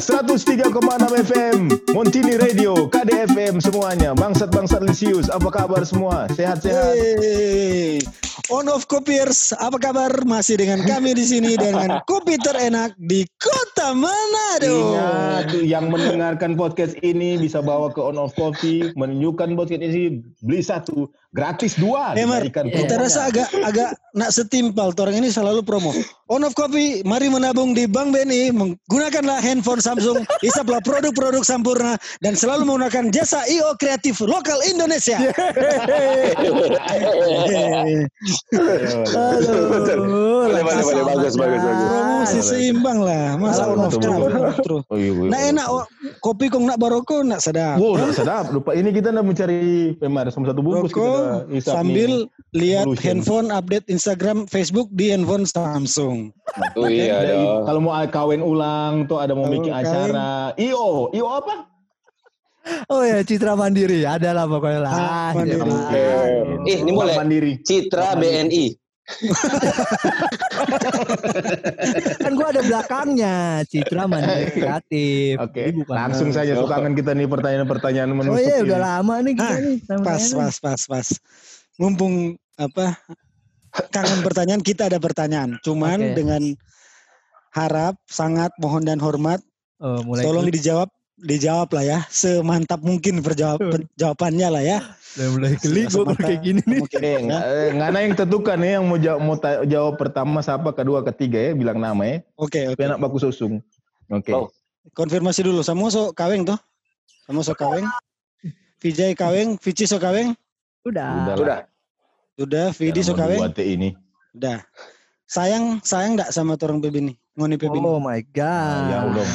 103,6 FM, Montini Radio, KDFM semuanya. Bangsat-bangsat Lisius, apa kabar semua? Sehat-sehat? Hey, on of kopiers, apa kabar? Masih dengan kami di sini dengan kopi terenak di Kota Manado. Ingat, yang mendengarkan podcast ini bisa bawa ke On Off Coffee, menunjukkan podcast ini beli satu gratis dua. Emar, diberikan kita rasa agak agak nak setimpal. Orang ini selalu promo. On of Coffee, mari menabung di Bank BNI. Menggunakanlah handphone Samsung, isaplah produk-produk sempurna dan selalu menggunakan jasa IO kreatif lokal Indonesia. Aduh, Boleh, boleh, boleh. Bagus, bagus, bagus. Promosi seimbang lah. Masa on of terus. Oh, iya, iya, Nak iya. enak oh, kopi kong nak baroko nak sedap. Wow, nak sedap. Lupa ini kita nak mencari Pemar sama satu bungkus kita Hisap sambil lihat handphone update Instagram, Facebook di handphone Samsung. Oh iya Ada- dong. Kalau mau kawin ulang tuh ada mau Kalau bikin kawin. acara. IO, IO apa? Oh ya Citra Mandiri ada lah pokoknya lah. Ah, Mandiri. jelas. Eh, ini boleh. Mandiri. Citra BNI. kan gua ada belakangnya Citra Mandiri Kreatif. Oke, bukan- langsung saja tuh kangen kita nih pertanyaan-pertanyaan Oh menusuk iya ini. udah lama nih kita Ah, nih. Pas, pas, pas, pas. Mumpung apa kangen pertanyaan kita ada pertanyaan. Cuman Oke. dengan harap sangat mohon dan hormat Oh, mulai tolong klik, dijawab dijawab lah ya semantap mungkin perjawab jawabannya lah ya. udah mulai klik gua kalau kayak gini nih. Mungkin, Eh, ya. nggak nggak ada yang tentukan ya yang mau jawab, mau jawab pertama siapa, kedua, ketiga ya bilang nama ya. Oke, oke. Tapi anak baku susung. Oke. Oh. Konfirmasi dulu. Sama so kaweng tuh? Sama so kaweng? Vijay kaweng, Vici so kaweng? Udah. Udah. Udah. Sudah, Vidi so kaweng? Buat ini. Udah. Sayang, sayang enggak sama orang Peb ini? Ngoni Peb ini? Oh my god. Ya udah.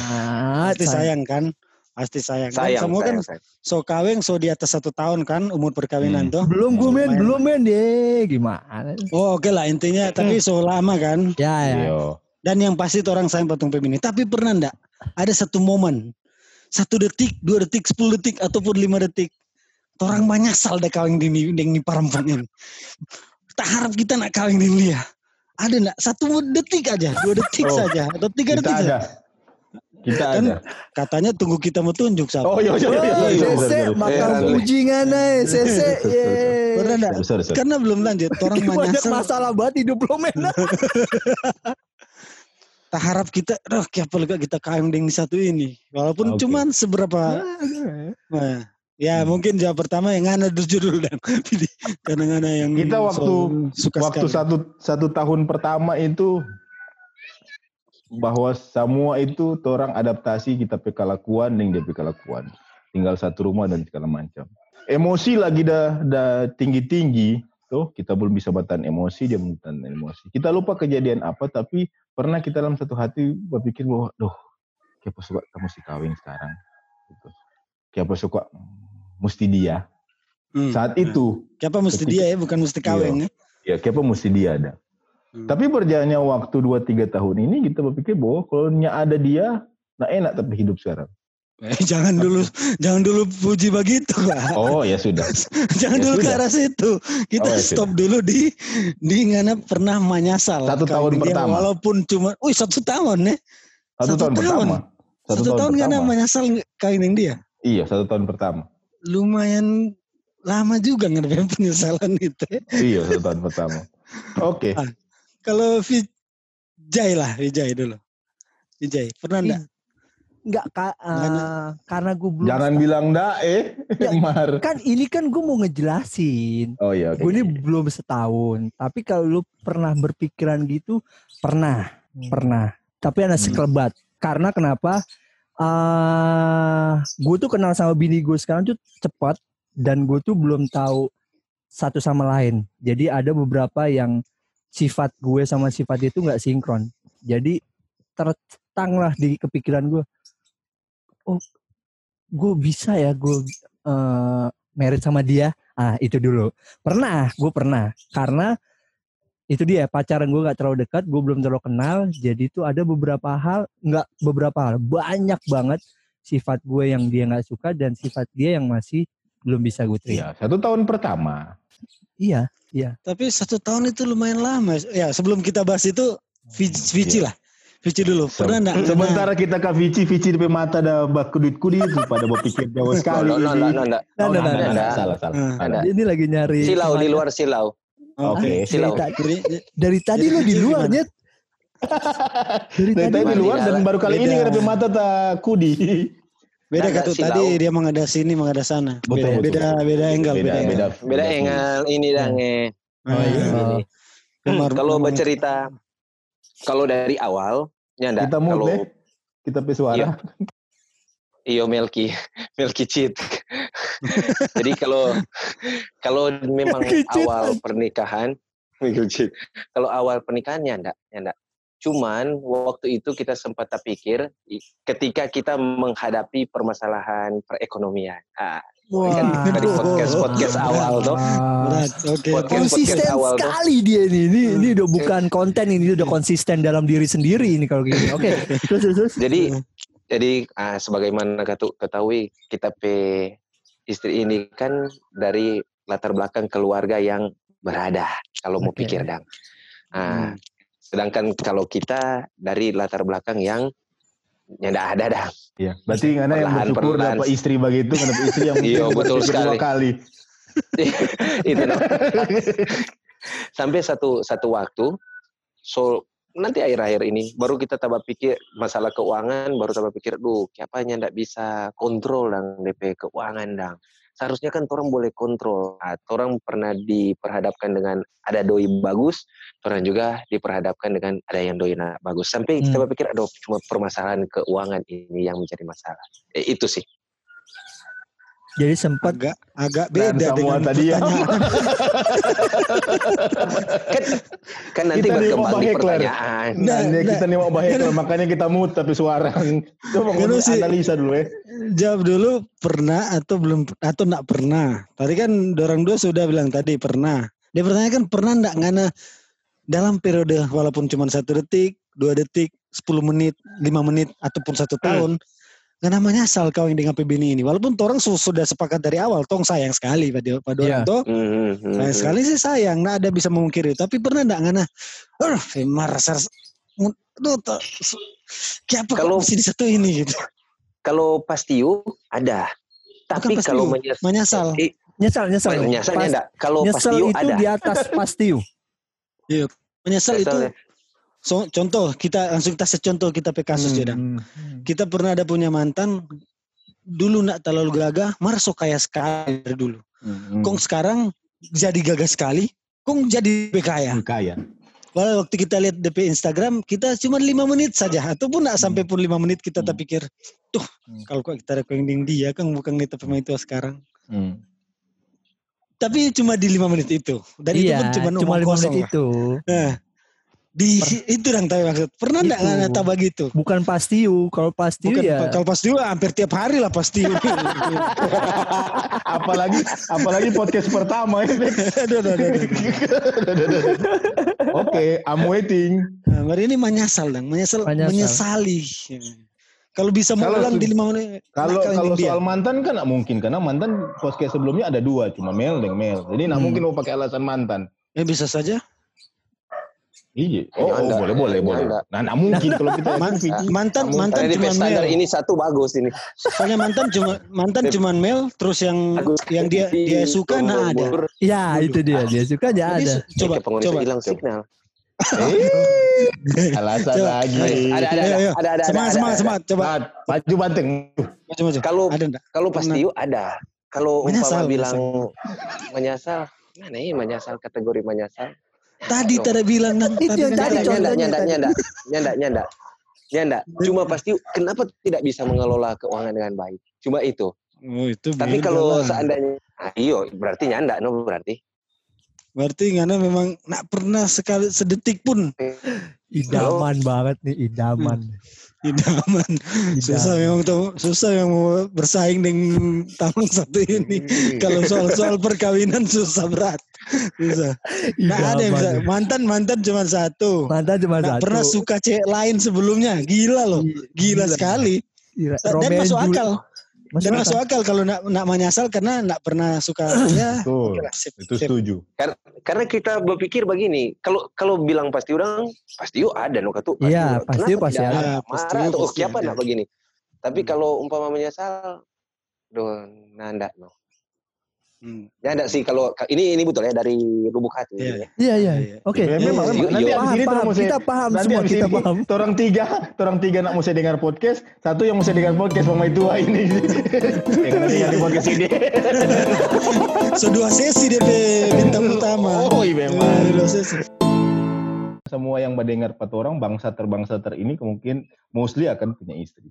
Pasti sayang kan? Pasti sayang. Dan Sayang, semua kan sayang, sayang. so kaweng so di atas satu tahun kan umur perkawinan Hmm. tuh. Belum gue men, Lumayan. belum men deh. Gimana? Oh oke lah intinya tapi so lama kan. Ya ya. Iya. Dan yang pasti tuh orang sayang patung Peb ini. Tapi pernah enggak ada satu momen satu detik, dua detik, sepuluh detik ataupun lima detik orang banyak sal deh kawin di ni deng ni perempuan ini. Tak harap kita nak kawin di dia. Ada enggak satu detik aja, dua detik Oh, saja atau tiga Kita detik saja. ada. Kita Kan ada. Katanya tunggu kita mau tunjuk siapa. Oh iya iya iya. Oh, iya, iya, iya. makam iya. puji ngana, Sese. Pernah enggak? Karena belum lanjut, orang Banyak menyasar. masalah banget hidup lo men. Tak harap kita, roh kayak apa kita kawin dengan satu ini. Walaupun Oke. cuman seberapa. Nah, ya Hmm. mungkin jawab pertama yang ngana judul dan karena ngana yang Kita waktu suka waktu sekali. satu satu tahun pertama itu bahwa semua itu orang adaptasi kita pe kelakuan dan dia pe kelakuan. Tinggal satu rumah dan segala macam. Emosi lagi dah dah tinggi-tinggi tuh kita belum bisa batan emosi dia batan emosi. Kita lupa kejadian apa tapi pernah kita dalam satu hati berpikir bahwa duh siapa suka kamu si kawin sekarang gitu. Siapa suka mesti dia. Hmm. Saat itu Siapa mesti dia ya, bukan mesti kawin ya. ya siapa mesti dia ada. Hmm. Tapi berjalannya waktu 2-3 tahun ini kita berpikir bahwa kalau nya ada dia, nah enak tapi hidup sekarang. Eh, jangan dulu, jangan dulu puji begitu lah. Oh ya sudah. jangan ya dulu ke sudah. arah situ. Kita Oh, ya stop dulu di di ngana pernah menyasal. Satu tahun dia, pertama. Walaupun cuma, wih satu tahun ya. Satu, Satu tahun, tahun. pertama. Satu, tahun ngana pertama. menyasal kawin dengan dia. Iya, satu tahun pertama. Lumayan lama juga ngadepin penyesalan itu. ya. Iya, satu tahun pertama. Oke. Ah, Kalau Vijay lah, Vijay dulu. Vijay, pernah enggak? Enggak ka, eh, Karena- gue belum Jangan bilang dah eh, Ya. Mar. kan ini kan gue mau ngejelasin. Oh iya, oke. Gue ini belum setahun. Tapi kalau lu pernah berpikiran gitu, pernah, pernah. Tapi ada Hmm. sekelebat. Karena kenapa? eh gue tuh kenal sama bini gue sekarang tuh cepat dan gue tuh belum tahu satu sama lain. Jadi ada beberapa yang sifat gue sama sifat dia tuh nggak sinkron. Jadi tertang lah di kepikiran gue. Oh, gue bisa ya gue eh merit sama dia. Ah itu dulu. Pernah, gue pernah. Karena itu dia pacaran gue nggak terlalu dekat, gue belum terlalu kenal. Jadi itu ada beberapa hal, nggak beberapa hal, banyak banget sifat gue yang dia nggak suka dan sifat dia yang masih belum bisa gue terima. Iya, satu tahun pertama. Iya, Tapi satu tahun itu lumayan lama. Ya sebelum kita bahas itu, Vij- Vici Iya. lah. Vici dulu. Pernah enggak? Sementara kita ke Vici, Vici di mata ada bak kudit-kudit pada berpikir jauh sekali. No, no, no, no, no, Nah, Oh, nah, salah, salah. Nah. Ada. Ini lagi nyari Silau di luar silau. Oke. dari, Silau. Jadi, dari tadi lu di Vici luar gimana? Nyet. Dari Dari tadi di lu- luar dan baru kali ini ada mata tak kudi. Beda Nah, kata tadi dia mengada sini mengada sana. Betul, beda, betul. beda, beda angle, beda, Beda, angle. beda. Beda engal ini dan eh. Ah, iya. Ini. Memar- Kalau bercerita kalau dari awal nyanda Kita mute kalau deh. Kita pe suara. iyo Melki Melki cheat. Jadi kalau kalau memang awal pernikahan Melki cheat. Kalau awal pernikahan nyanda nyanda. Cuman waktu itu kita sempat terpikir ketika kita menghadapi permasalahan perekonomian. Ah, Wah. kan dari podcast podcast awal tuh. Berat. Podcast- konsisten podcast awal tuh. sekali dia ini. Ini ini udah bukan konten ini udah konsisten dalam diri sendiri ini kalau gini. Oke. Terus terus terus. Jadi jadi ah, sebagaimana ketahui kita pe istri ini kan dari latar belakang keluarga yang berada kalau mau Oke. pikir dang. Ah, sedangkan kalau kita dari latar belakang yang yang tidak ada dah. Iya. Berarti ngana yang bersyukur dapat istri begitu, dapat istri yang Iya, mungkin betul berpikir dua sekali. kali. itu nah. sampai satu satu waktu so nanti akhir-akhir ini baru kita tambah pikir masalah keuangan baru tambah pikir duh siapanya ndak bisa kontrol dang DP keuangan dang seharusnya kan orang boleh kontrol. Nah, orang pernah diperhadapkan dengan ada doi bagus orang juga diperhadapkan dengan ada yang doi nak bagus. Sampai kita Hmm. berpikir aduh cuma permasalahan keuangan ini yang menjadi masalah. Eh, itu sih. Jadi sempat agak agak Dan beda semua dengan tadi ya. kan kan nanti Kita berkembang di pertanyaan Nah, Nah, nah. kita nih mau bahaya kalau makanya kita mute tapi suara. Coba Kan ngomong sih- analisa dulu ya. Jawab dulu pernah atau belum atau enggak pernah. Tadi kan orang dua sudah bilang tadi pernah. Dia pertanyakan pernah enggak ngana dalam periode walaupun cuma satu detik, dua detik, 10 menit, lima menit ataupun satu tahun. Nggak namanya asal kau yang dengan PBNI ini. Walaupun orang su- sudah sepakat dari awal, tong sayang sekali pada pada orang Iya. tuh. Hmm, hmm, Sayang sekali sih sayang, nah ada bisa memungkiri. Tapi pernah enggak ngana, "Aduh, merasa Aduh, tuh, su- kayak apa Kalau- mesti di satu ini gitu. Kalau pastiu ada. Tapi kalau pastiu, menyes- Menyesal. Eh, nyesal nyesal. menyesalnya Pas- enggak. Kalau nyesel pastiu itu ada. di atas pastiu. Menyesal itu Nyesalnya. So, contoh kita langsung kita secontoh kita pe kasus ya Dang. Hmm. Kita pernah ada punya mantan dulu nak terlalu gagah, marah so kaya sekali dari dulu. Hmm. Kong sekarang jadi gagah sekali, kong jadi kaya. kaya. Walau waktu kita lihat DP Instagram, kita cuma lima menit saja, ataupun nak sampai pun lima menit kita Hmm. terpikir, tuh Hmm. kalau kok kita recording dia kan bukan kita pemain itu sekarang. Hmm. Tapi cuma di lima menit itu, dan itu Iya, pun cuma, cuma omong lima menit lah. itu. Nah, di itu yang tahu maksud. Pernah enggak Itu. ngana tak begitu? Bukan pastiu. Kalau pastiu Bukan, ya kalau pasti hampir tiap hari lah pasti. apalagi apalagi podcast pertama ya. Bek. aduh, aduh, aduh, aduh. Oke, I'm waiting. Nah, hari ini menyesal dong, menyesal, Menyesal. menyesali. Kalau bisa mengulang su- di lima menit. Kalau kalau ini dia. soal mantan kan nggak mungkin karena mantan podcast sebelumnya ada dua, cuma Mel dan Mel. Jadi nggak Hmm. mungkin mau pakai alasan mantan. ya bisa saja. Iya. Oh, oh, Nyanda, boleh boleh boleh. nyanda. Nah, nggak mungkin kalau kita mantan mantan Karena di cuma Mel. ini satu bagus ini. Soalnya mantan cuma mantan cuma Mel, terus yang Bagus. yang dia dia suka nah ada. Ya itu dia. Dia suka aja Jadi, ada. coba coba. hilang signal. Eh, alasan Coba. lagi. Ada ada ada ada ada. Semangat ada, semangat ada. semangat coba. Maju banteng. Maju maju. Kalau kalau Pernah. pastiu ada. Kalau umpama bilang menyesal, mana ini menyesal kategori menyesal? Tadi tadi bilang nang Itu yang tadi nyanda, contohnya nyanda, tadi. nyanda, nyanda, nyanda, nyanda. Cuma pasti kenapa tidak bisa mengelola keuangan dengan baik? Cuma itu. Oh, itu Tapi kalau seandainya, ah, iyo berarti nyanda, no berarti. berarti ngana memang nak pernah sekali sedetik pun Idaman banget nih, idaman. idaman. Susah Idaman. memang tuh, susah yang mau bersaing dengan tamang satu ini. Kalau soal-soal perkawinan susah berat. Susah. Nah ada yang bisa. Mantan mantan cuma satu. Mantan cuma Nggak satu. pernah suka cewek lain sebelumnya. Gila loh. Gila, sekali. Gila. Dan Romeo masuk Jul- akal. Masuk Dan akal. masuk akal kalau nak nak menyasal karena nak pernah suka ya. Betul. sip, Itu sip. setuju. Karena kita berpikir begini, kalau kalau bilang pasti orang, pasti yuk ada no katu. Iya, pasti yuk pasti ada. Pasti Marah atau oh, pasti siapa ada. nak begini. Tapi kalau umpama menyesal, doh, nanda no. Hmm. Ya enggak sih kalau ini ini betul ya dari lubuk hati. Iya. ya. Iya, iya. Iya. Oke. Ya, memang, Iya, memang. Nanti iya. abis Paham, ini paham. mesti Kita paham nanti semua, kita paham. Orang tiga, orang tiga nak mesti dengar podcast, satu yang mesti dengar podcast Mama Tua ini. yang dengar di podcast ini. So dua sesi DP bintang utama. Oh, iya memang. Dua sesi. Semua yang mendengar empat orang bangsa terbangsa ter ini kemungkinan mostly akan punya istri.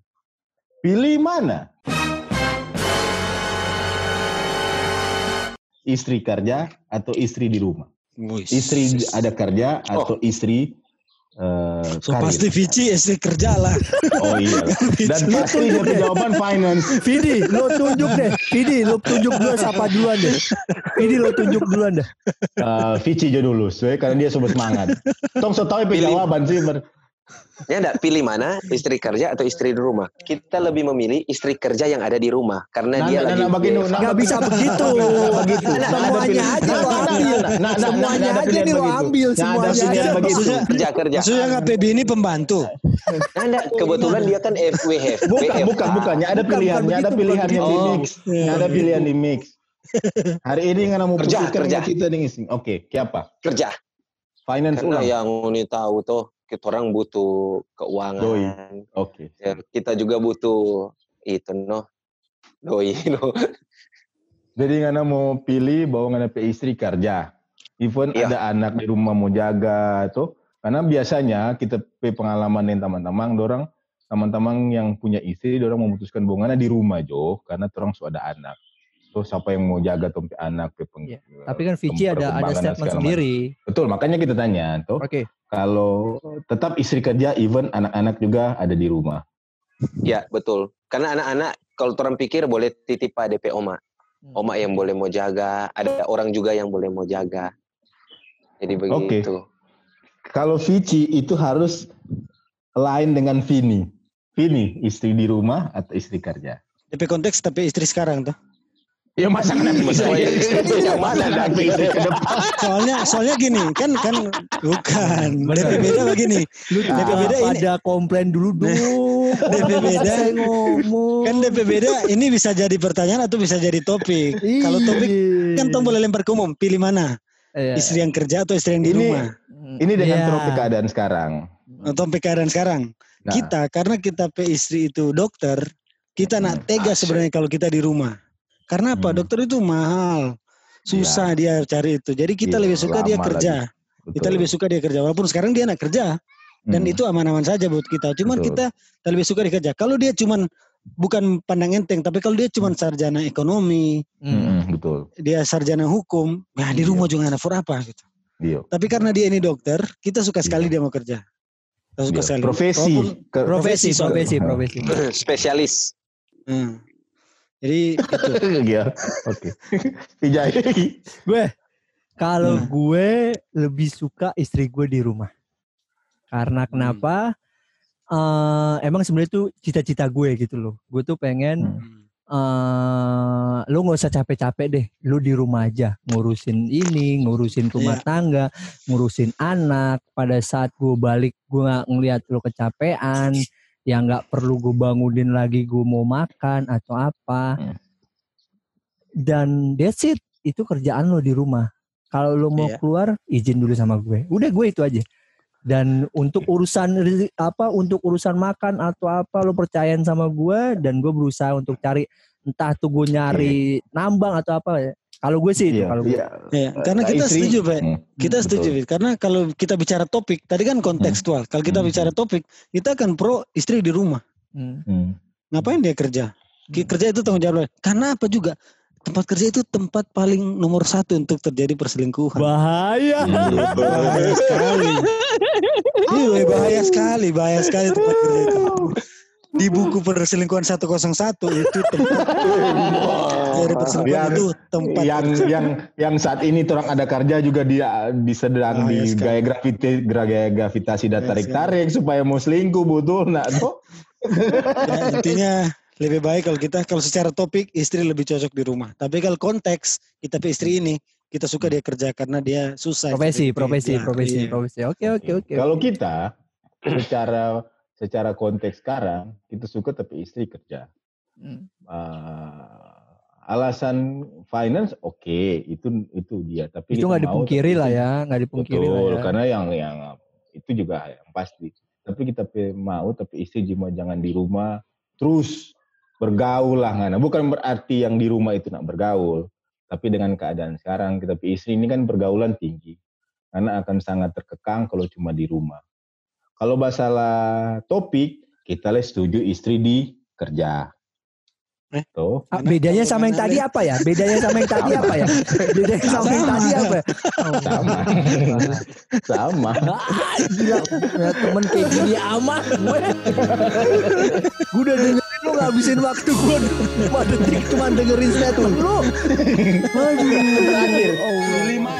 Pilih mana? Istri kerja atau istri di rumah? Wih. Istri ada kerja atau istri eh, So karir? pasti Vici istri kerja lah. Oh iya. Dan pasti dia punya jawaban finance. Vidi, lo tunjuk deh. Vidi, lo tunjuk dulu siapa duluan deh. Vidi, lo tunjuk duluan deh. Uh, Vici aja dulu, soalnya karena dia super semangat. Tong so tahu Pilih. jawaban sih. Ber. Ya enggak pilih mana istri kerja atau istri di rumah. Kita lebih memilih istri kerja yang ada di rumah karena Nah, dia nah, lagi nah, begini, nah, Nggak bisa begitu. begitu. Nah, Semuanya aja lo ambil. nah, Semuanya nah, aja nih lo ambil. Semuanya aja. Maksudnya- kerja kerja. Maksudnya nggak PB ini pembantu. Nah, enggak, kebetulan dia kan FWF. Bukan, bukan, bukannya ada pilihannya, ada begitu, pilihan bukan yang di mix. Ada pilihan di mix. Hari ini nggak mau Kerja, kerja. kita nih. Oke, siapa? kerja. Finance Karena ulang. yang ini tahu tuh kita orang butuh keuangan. Doi. Oke. Ya, kita juga butuh itu no. Doi no. Jadi nggak mau pilih bahwa nggak ada istri kerja. Even Iya. ada anak di rumah mau jaga tuh. Karena biasanya kita pe pengalaman dengan teman-teman, dorang teman-teman yang punya istri, dorang memutuskan bahwa nggak di rumah jo, karena orang sudah ada anak. So siapa yang mau jaga tuh anak pe peng- Iya, Tapi kan Vici ada ada statement sendiri. macam. Betul, makanya kita tanya tuh. Oke. Kalau tetap istri kerja, even anak-anak juga ada di rumah. Ya betul. Karena anak-anak kalau orang pikir boleh titip pada DP oma. Hmm. Oma yang boleh mau jaga. Ada orang juga yang boleh mau jaga. Jadi Oke. begitu. Kalau Vici itu harus lain dengan Vini. Vini, istri di rumah atau istri kerja? DP konteks tapi istri sekarang tuh. Ya masa istri yang mana nanti? ke depan. Soalnya soalnya gini kan kan bukan. DP beda begini. Lu DP ah, beda ini. pada komplain dulu dulu. DP beda. Saya ngomong. Kan DP beda ini bisa jadi pertanyaan atau bisa jadi topik. Kalau topik kan tong boleh lempar ke umum. Pilih mana? Iya. Istri yang kerja atau istri yang di Ini- rumah? Ini dengan Iya. tropik keadaan sekarang. Atau keadaan sekarang. Nah, Kita karena kita pe istri itu dokter, kita nak Hmm, tega asik. sebenarnya kalau kita di rumah. Karena apa? Hmm. Dokter itu mahal. Susah dia cari itu. Jadi kita Iya, lebih suka dia kerja. Kita lebih suka dia kerja. Walaupun sekarang dia nak kerja dan Hmm. itu aman-aman saja buat kita. Cuman Betul. kita lebih suka dia kerja. Kalau dia cuman bukan pandang enteng, tapi kalau dia cuman sarjana ekonomi, Hmm. Mm-mm, betul. dia sarjana hukum, ya di Iya. rumah juga ada for apa gitu. Iya. Tapi karena dia ini dokter, kita suka sekali Iya. dia mau kerja. Kita suka Iya. sekali. Profesi. Walaupun- Profesi, Profesi, profesi, soalnya. profesi. Spesialis. Hmm. Jadi itu. Iya. Oke. Vijay. Gue kalau Hmm. gue lebih suka istri gue di rumah. Karena kenapa? Eh, emang sebenarnya tuh cita-cita gue gitu loh. Gue tuh pengen Hmm. eh lu nggak usah capek-capek deh, lu di rumah aja ngurusin ini, ngurusin rumah Iya. tangga, ngurusin anak. Pada saat gue balik, gue nggak ngeliat lu kecapean, ya nggak perlu gue bangunin lagi gue mau makan atau apa. Hmm. Dan that's it, itu kerjaan lo di rumah. Kalau lo mau Iya. keluar, izin dulu sama gue. Udah gue itu aja. Dan untuk urusan rezi- apa, untuk urusan makan atau apa, lo percayain sama gue dan gue berusaha untuk cari entah tuh gue nyari nambang atau apa ya. Kalau gue sih Iya, kalau gue. iya. Ya, karena Nah, kita istri- setuju, Pak. Hmm, Kita betul. setuju, Fit. Karena kalau kita bicara topik, tadi kan kontekstual. Kalau kita Hmm. bicara topik, kita akan pro istri di rumah. Hmm. Hmm. Ngapain dia kerja? Ki- Kerja itu tanggung jawab. Karena apa juga? Tempat kerja itu tempat paling nomor satu untuk terjadi perselingkuhan. Bahaya. Iya. bahaya sekali. Iya, bahaya sekali, bahaya sekali tempat kerja itu. Di buku perselingkuhan 101 itu tempat dari perselingkuhan Yang- itu tempat yang yang yang saat ini orang ada kerja juga dia di sedang Bahaya di sekali. gaya gravitasi gaya gravitasi dan Bahaya tarik tarik supaya mau selingkuh betul nak tuh Ya, intinya Lebih baik kalau kita kalau secara topik istri lebih cocok di rumah. Tapi kalau konteks kita pe istri ini kita suka dia kerja karena dia susah. Profesi, Tapi- profesi, ya, profesi, iya. profesi. Oke, oke, oke. Kalau kita secara secara konteks sekarang kita suka tapi istri kerja. Hmm. Ah, alasan finance oke itu itu dia. Tapi itu kita nggak dipungkiri lah ya, nggak dipungkiri betul lah ya. karena yang yang itu juga yang pasti. Tapi kita mau tapi istri cuma jangan di rumah terus bergaul lah Ngana. bukan berarti yang di rumah itu nak bergaul tapi dengan keadaan sekarang kita istri ini kan pergaulan tinggi. Karena akan sangat terkekang kalau cuma di rumah. Kalau masalah topik kita lah setuju istri di kerja Eh? Tuh. Ah, Mana- bedanya sama yang tadi apa ya? Bedanya sama yang tadi apa ya? Bedanya sama yang tadi apa? ya? sama sama Ah, gila, temen kayak gini amat gue. gue udah dengerin lu ngabisin waktu gue 4 detik cuma dengerin statement lu. Aduh. Terakhir. Allah. Lima.